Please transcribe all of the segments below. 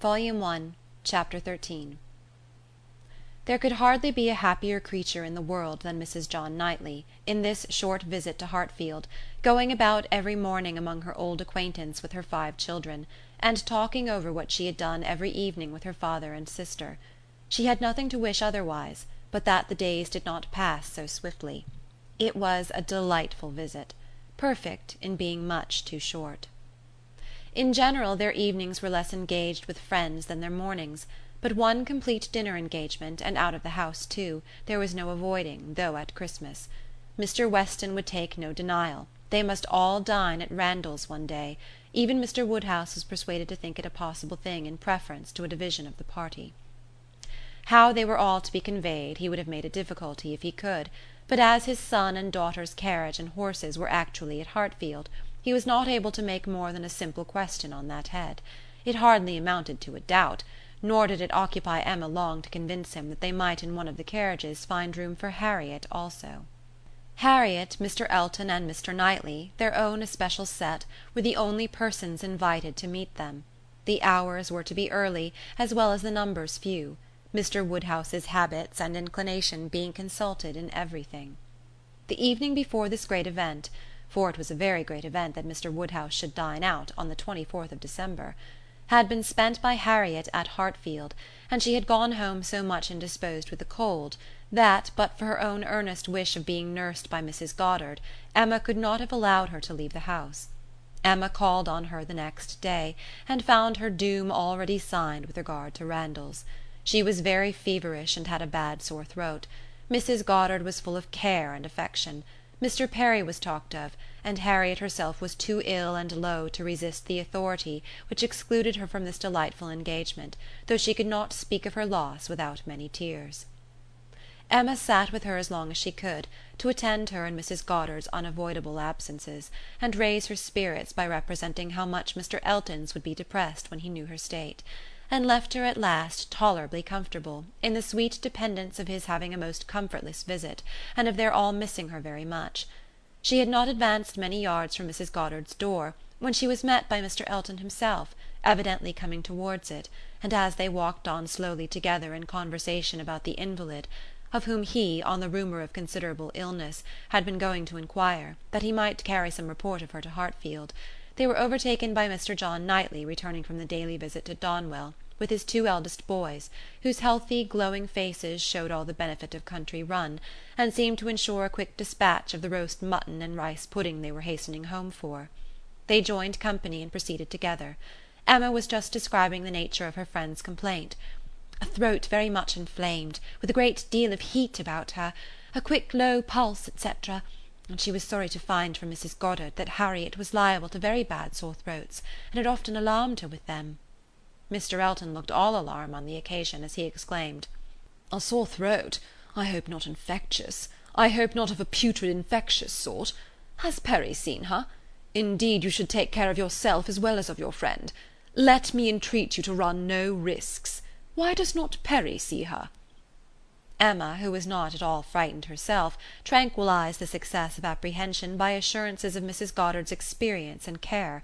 Volume One, Chapter XIII There could hardly be a happier creature in the world than Mrs. John Knightley, in this short visit to Hartfield, going about every morning among her old acquaintance with her five children, and talking over what she had done every evening with her father and sister. She had nothing to wish otherwise, but that the days did not pass so swiftly. It was a delightful visit perfect in being much too short. In general their evenings were less engaged with friends than their mornings; but one complete dinner engagement, and out of the house too, there was no avoiding, though at Christmas. Mr. Weston would take no denial; they must all dine at Randalls one day; even Mr. Woodhouse was persuaded to think it a possible thing in preference to a division of the party. How they were all to be conveyed he would have made a difficulty if he could but as his son and daughter's carriage and horses were actually at Hartfield, he was not able to make more than a simple question on that head. It hardly amounted to a doubt, nor did it occupy Emma long to convince him that they might in one of the carriages find room for Harriet also. Harriet, Mr. Elton and Mr. Knightley, their own especial set, were the only persons invited to meet them. The hours were to be early, as well as the numbers few. Mr. Woodhouse's habits and inclination being consulted in everything. The evening before this great event for it was a very great event that Mr. Woodhouse should dine out on the 24th of December had been spent by Harriet at Hartfield, and she had gone home so much indisposed with a cold that, but for her own earnest wish of being nursed by Mrs. Goddard, Emma could not have allowed her to leave the house. Emma called on her the next day, and found her doom already signed with regard to Randalls. She was very feverish and had a bad sore throat. Mrs. Goddard was full of care and affection. Mr. Perry was talked of, and Harriet herself was too ill and low to resist the authority which excluded her from this delightful engagement, though she could not speak of her loss without many tears. Emma sat with her as long as she could, to attend her in Mrs. Goddard's unavoidable absences, and raise her spirits by representing how much Mr. Elton's would be depressed when he knew her state and left her at last tolerably comfortable, in the sweet dependence of his having a most comfortless visit, and of their all missing her very much. She had not advanced many yards from Mrs. Goddard's door when she was met by Mr. Elton himself, evidently coming towards it, and as they walked on slowly together in conversation about the invalid, of whom he, on the rumour of considerable illness, had been going to inquire, that he might carry some report of her to Hartfield they were overtaken by Mr. John Knightley returning from the daily visit to Donwell, with his two eldest boys, whose healthy glowing faces showed all the benefit of country run, and seemed to ensure a quick despatch of the roast mutton and rice pudding they were hastening home for. They joined company and proceeded together. Emma was just describing the nature of her friend's complaint. A throat very much inflamed, with a great deal of heat about her, a quick low pulse, etc and she was sorry to find from Mrs. Goddard that Harriet was liable to very bad sore throats, and had often alarmed her with them. Mr. Elton looked all alarm on the occasion, as he exclaimed, "A sore throat! I hope not infectious. I hope not of a putrid infectious sort. Has Perry seen her? Indeed you should take care of yourself as well as of your friend. Let me entreat you to run no risks. Why does not Perry see her? Emma, who was not at all frightened herself, tranquillized this excess of apprehension by assurances of Mrs. Goddard's experience and care;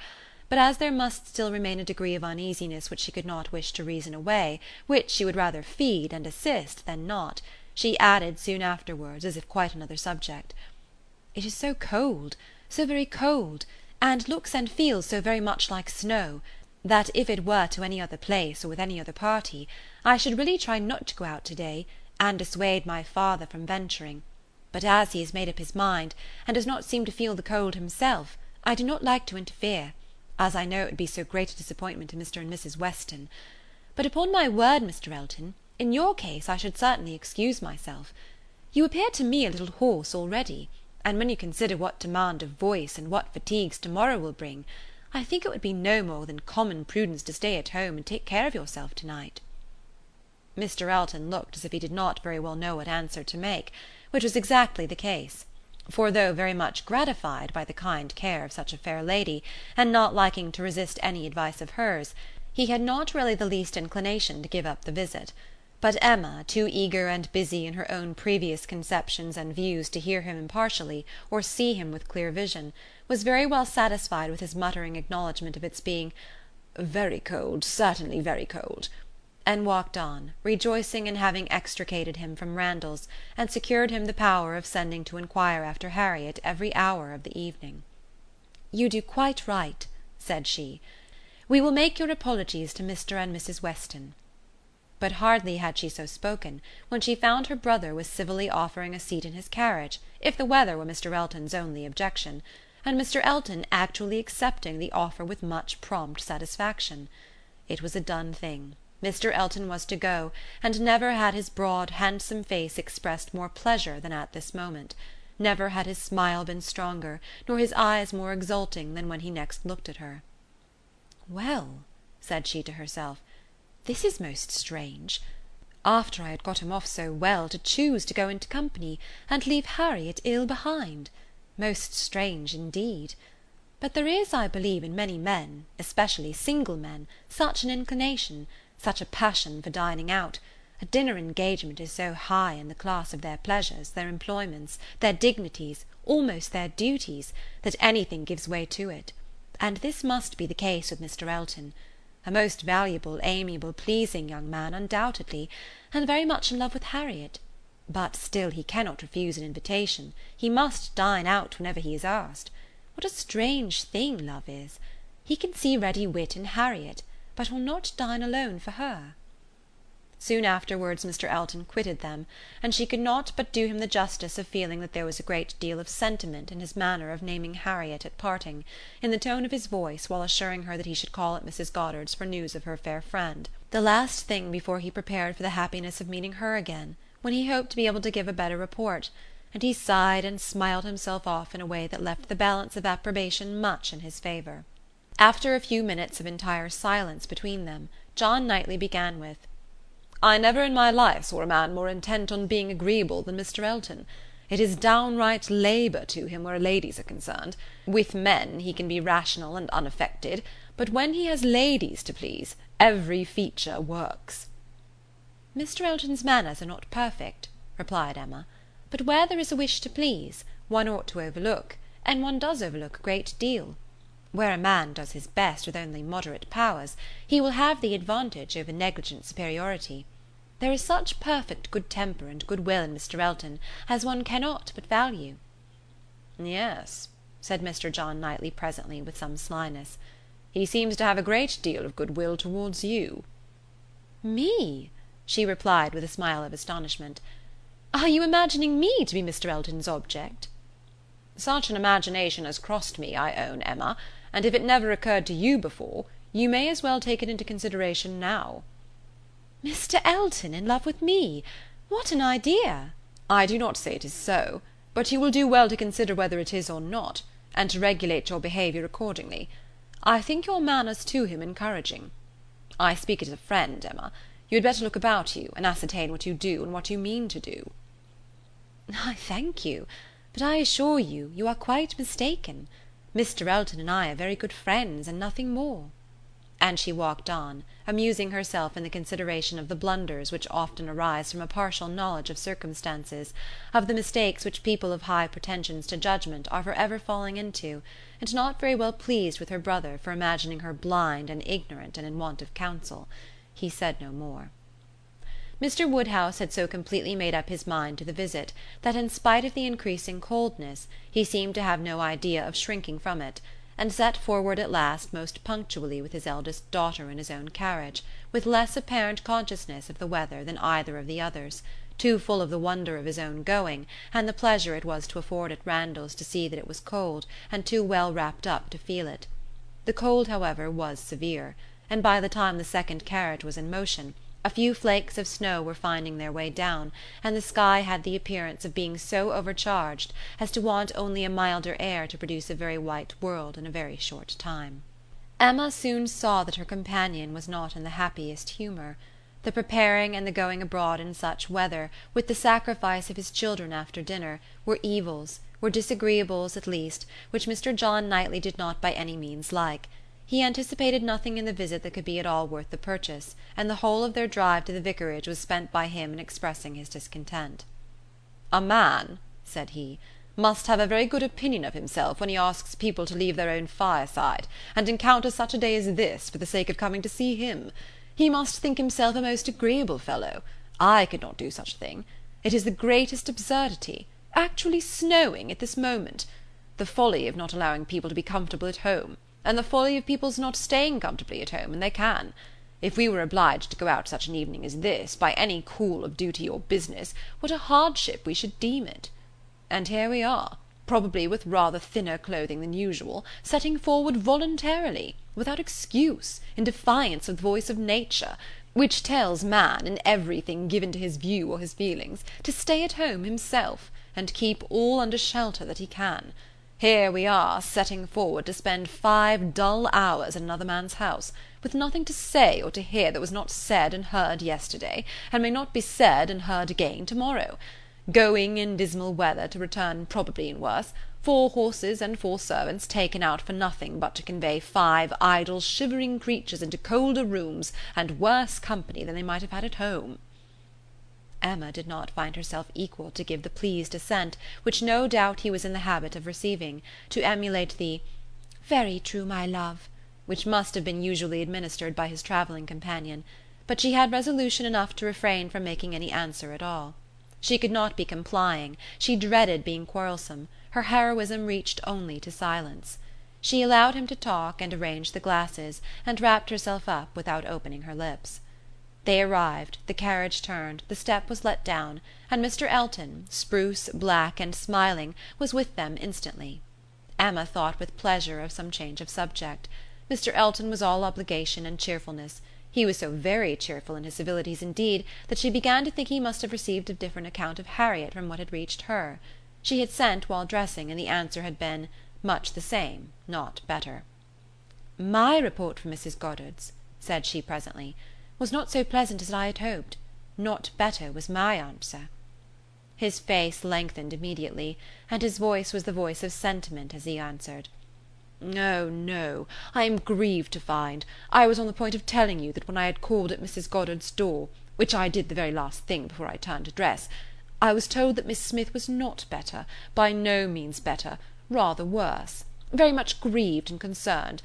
but as there must still remain a degree of uneasiness which she could not wish to reason away, which she would rather feed and assist than not, she added soon afterwards, as if quite another subject: "It is so cold, so very cold, and looks and feels so very much like snow, that if it were to any other place or with any other party, I should really try not to go out to day and dissuade my father from venturing; but as he has made up his mind, and does not seem to feel the cold himself, I do not like to interfere, as I know it would be so great a disappointment to Mr. and Mrs. Weston. But upon my word, Mr. Elton, in your case I should certainly excuse myself. You appear to me a little hoarse already, and when you consider what demand of voice and what fatigues to morrow will bring, I think it would be no more than common prudence to stay at home and take care of yourself to night. Mr. Elton looked as if he did not very well know what answer to make, which was exactly the case; for though very much gratified by the kind care of such a fair lady, and not liking to resist any advice of hers, he had not really the least inclination to give up the visit; but Emma, too eager and busy in her own previous conceptions and views to hear him impartially, or see him with clear vision, was very well satisfied with his muttering acknowledgment of its being "Very cold, certainly very cold," and walked on, rejoicing in having extricated him from Randalls, and secured him the power of sending to inquire after Harriet every hour of the evening. "You do quite right," said she. "We will make your apologies to Mr and Mrs Weston." But hardly had she so spoken when she found her brother was civilly offering a seat in his carriage, if the weather were Mr. Elton's only objection, and Mr. Elton actually accepting the offer with much prompt satisfaction. It was a done thing. Mr. Elton was to go, and never had his broad handsome face expressed more pleasure than at this moment; never had his smile been stronger, nor his eyes more exulting than when he next looked at her. "Well," said she to herself, "this is most strange. After I had got him off so well, to choose to go into company, and leave Harriet ill behind! Most strange indeed! But there is, I believe, in many men, especially single men, such an inclination such a passion for dining out; a dinner engagement is so high in the class of their pleasures, their employments, their dignities, almost their duties, that anything gives way to it; and this must be the case with Mr. Elton; a most valuable, amiable, pleasing young man, undoubtedly, and very much in love with Harriet; but still he cannot refuse an invitation, he must dine out whenever he is asked. What a strange thing love is! He can see ready wit in Harriet but will not dine alone for her. Soon afterwards Mr. Elton quitted them, and she could not but do him the justice of feeling that there was a great deal of sentiment in his manner of naming Harriet at parting, in the tone of his voice while assuring her that he should call at Mrs. Goddard's for news of her fair friend, the last thing before he prepared for the happiness of meeting her again, when he hoped to be able to give a better report, and he sighed and smiled himself off in a way that left the balance of approbation much in his favour. After a few minutes of entire silence between them, John Knightley began with "I never in my life saw a man more intent on being agreeable than Mr. Elton. It is downright labour to him where ladies are concerned. With men he can be rational and unaffected, but when he has ladies to please, every feature works." "Mr. Elton's manners are not perfect," replied Emma; "but where there is a wish to please, one ought to overlook, and one does overlook a great deal. Where a man does his best with only moderate powers, he will have the advantage over negligent superiority. There is such perfect good temper and good will in Mr. Elton as one cannot but value." "Yes," said Mr. John Knightley presently, with some slyness, "he seems to have a great deal of good will towards you." "Me?" she replied with a smile of astonishment. "Are you imagining me to be Mr. Elton's object?" "Such an imagination has crossed me, I own, Emma and if it never occurred to you before, you may as well take it into consideration now." "Mr. Elton in love with me! What an idea!" "I do not say it is so; but you will do well to consider whether it is or not, and to regulate your behaviour accordingly. I think your manners to him encouraging. I speak as a friend, Emma. You had better look about you, and ascertain what you do and what you mean to do." "I thank you; but I assure you, you are quite mistaken. Mr. Elton and I are very good friends, and nothing more." And she walked on, amusing herself in the consideration of the blunders which often arise from a partial knowledge of circumstances, of the mistakes which people of high pretensions to judgment are for ever falling into, and not very well pleased with her brother for imagining her blind and ignorant and in want of counsel. He said no more. Mr. Woodhouse had so completely made up his mind to the visit that in spite of the increasing coldness he seemed to have no idea of shrinking from it, and set forward at last most punctually with his eldest daughter in his own carriage, with less apparent consciousness of the weather than either of the others, too full of the wonder of his own going, and the pleasure it was to afford at Randalls to see that it was cold, and too well wrapped up to feel it. The cold, however, was severe, and by the time the second carriage was in motion a few flakes of snow were finding their way down, and the sky had the appearance of being so overcharged as to want only a milder air to produce a very white world in a very short time. Emma soon saw that her companion was not in the happiest humour. The preparing and the going abroad in such weather, with the sacrifice of his children after dinner, were evils, were disagreeables at least, which Mr. John Knightley did not by any means like he anticipated nothing in the visit that could be at all worth the purchase, and the whole of their drive to the vicarage was spent by him in expressing his discontent. "A man," said he, must have a very good opinion of himself when he asks people to leave their own fireside, and encounter such a day as this, for the sake of coming to see him. He must think himself a most agreeable fellow. I could not do such a thing. It is the greatest absurdity actually snowing at this moment! The folly of not allowing people to be comfortable at home, and the folly of people's not staying comfortably at home when they can. If we were obliged to go out such an evening as this, by any call of duty or business, what a hardship we should deem it! And here we are, probably with rather thinner clothing than usual, setting forward voluntarily, without excuse, in defiance of the voice of nature, which tells man, in everything given to his view or his feelings, to stay at home himself, and keep all under shelter that he can. Here we are, setting forward to spend five dull hours in another man's house, with nothing to say or to hear that was not said and heard yesterday, and may not be said and heard again to morrow going in dismal weather to return probably in worse, four horses and four servants taken out for nothing but to convey five idle shivering creatures into colder rooms and worse company than they might have had at home." Emma did not find herself equal to give the pleased assent which no doubt he was in the habit of receiving, to emulate the "Very true, my love," which must have been usually administered by his travelling companion; but she had resolution enough to refrain from making any answer at all. She could not be complying, she dreaded being quarrelsome, her heroism reached only to silence. She allowed him to talk and arrange the glasses, and wrapped herself up without opening her lips. They arrived, the carriage turned, the step was let down, and Mr. Elton, spruce, black, and smiling, was with them instantly. Emma thought with pleasure of some change of subject. Mr. Elton was all obligation and cheerfulness. He was so very cheerful in his civilities indeed that she began to think he must have received a different account of Harriet from what had reached her. She had sent while dressing, and the answer had been much the same, not better. "My report from Mrs. Goddard's," said she presently, "was not so pleasant as I had hoped. Not better was my answer." His face lengthened immediately, and his voice was the voice of sentiment as he answered. "Oh, no, I am grieved to find I was on the point of telling you that when I had called at Mrs. Goddard's door, which I did the very last thing before I turned to dress, I was told that Miss Smith was not better, by no means better, rather worse; very much grieved and concerned.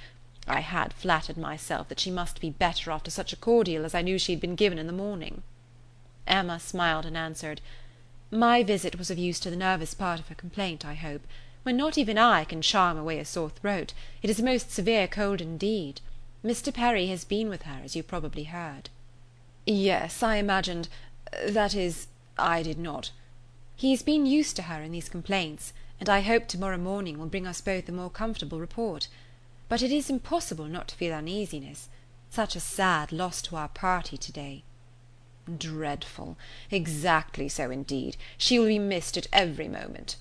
I had flattered myself that she must be better after such a cordial as I knew she had been given in the morning." Emma smiled and answered, "My visit was of use to the nervous part of her complaint, I hope when not even I can charm away a sore throat, it is a most severe cold indeed. Mr. Perry has been with her, as you probably heard." "Yes, I imagined uh, that is, I did not. He has been used to her in these complaints, and I hope to morrow morning will bring us both a more comfortable report. But it is impossible not to feel uneasiness. Such a sad loss to our party to day." "Dreadful! Exactly so indeed. She will be missed at every moment.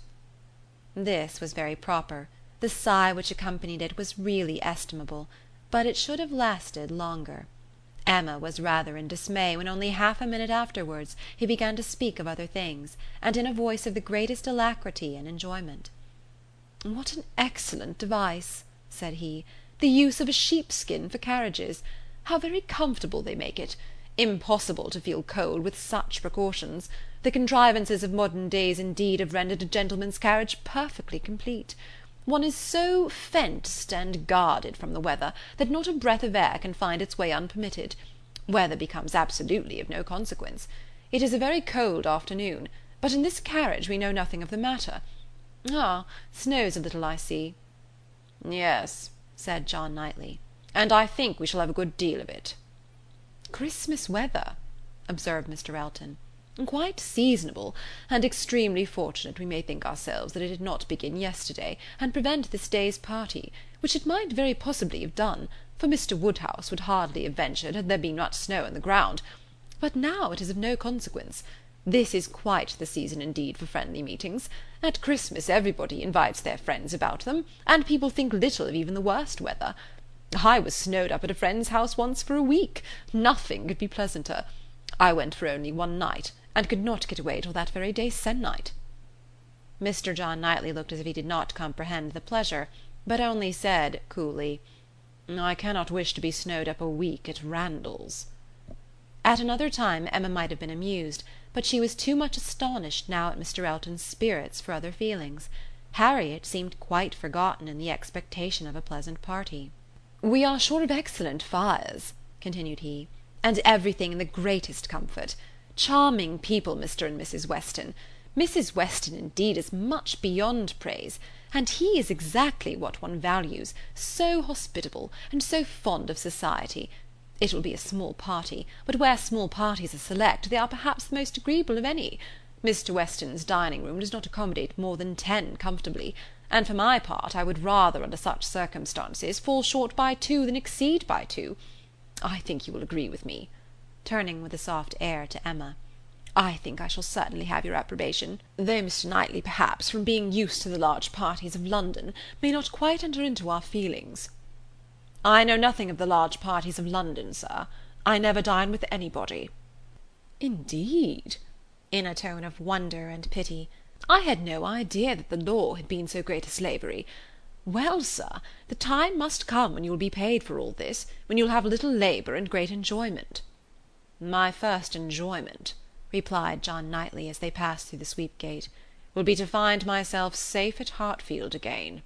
This was very proper; the sigh which accompanied it was really estimable; but it should have lasted longer. Emma was rather in dismay when only half a minute afterwards he began to speak of other things, and in a voice of the greatest alacrity and enjoyment. "What an excellent device!" Said he, "the use of a sheepskin for carriages! How very comfortable they make it! Impossible to feel cold with such precautions. The contrivances of modern days indeed have rendered a gentleman's carriage perfectly complete. One is so fenced and guarded from the weather that not a breath of air can find its way unpermitted. Weather becomes absolutely of no consequence. It is a very cold afternoon, but in this carriage we know nothing of the matter. Ah, snows a little, I see." "Yes," said John Knightley, "and I think we shall have a good deal of it." "Christmas weather," observed Mr. Elton. Quite seasonable, and extremely fortunate we may think ourselves that it did not begin yesterday, and prevent this day's party, which it might very possibly have done, for Mr. Woodhouse would hardly have ventured had there been much snow on the ground. But now it is of no consequence. This is quite the season indeed for friendly meetings. At Christmas everybody invites their friends about them, and people think little of even the worst weather. I was snowed up at a friend's house once for a week. Nothing could be pleasanter. I went for only one night and could not get away till that very day se'nnight." Mr. John Knightley looked as if he did not comprehend the pleasure, but only said, coolly, "I cannot wish to be snowed up a week at Randalls." At another time Emma might have been amused, but she was too much astonished now at Mr. Elton's spirits for other feelings. Harriet seemed quite forgotten in the expectation of a pleasant party. "We are sure of excellent fires," continued he, "and everything in the greatest comfort. Charming people, Mr. and Mrs. Weston. Mrs. Weston, indeed, is much beyond praise, and he is exactly what one values, so hospitable, and so fond of society. It will be a small party, but where small parties are select, they are perhaps the most agreeable of any. Mr. Weston's dining room does not accommodate more than ten comfortably, and for my part I would rather, under such circumstances, fall short by two than exceed by two. I think you will agree with me," turning with a soft air to Emma. "I think I shall certainly have your approbation, though Mr. Knightley, perhaps, from being used to the large parties of London, may not quite enter into our feelings." "I know nothing of the large parties of London, Sir. I never dine with anybody." "Indeed!" in a tone of wonder and pity. "I had no idea that the law had been so great a slavery. Well, Sir, the time must come when you will be paid for all this, when you will have little labour and great enjoyment." "My first enjoyment," replied John Knightley, as they passed through the sweep gate, "will be to find myself safe at Hartfield again."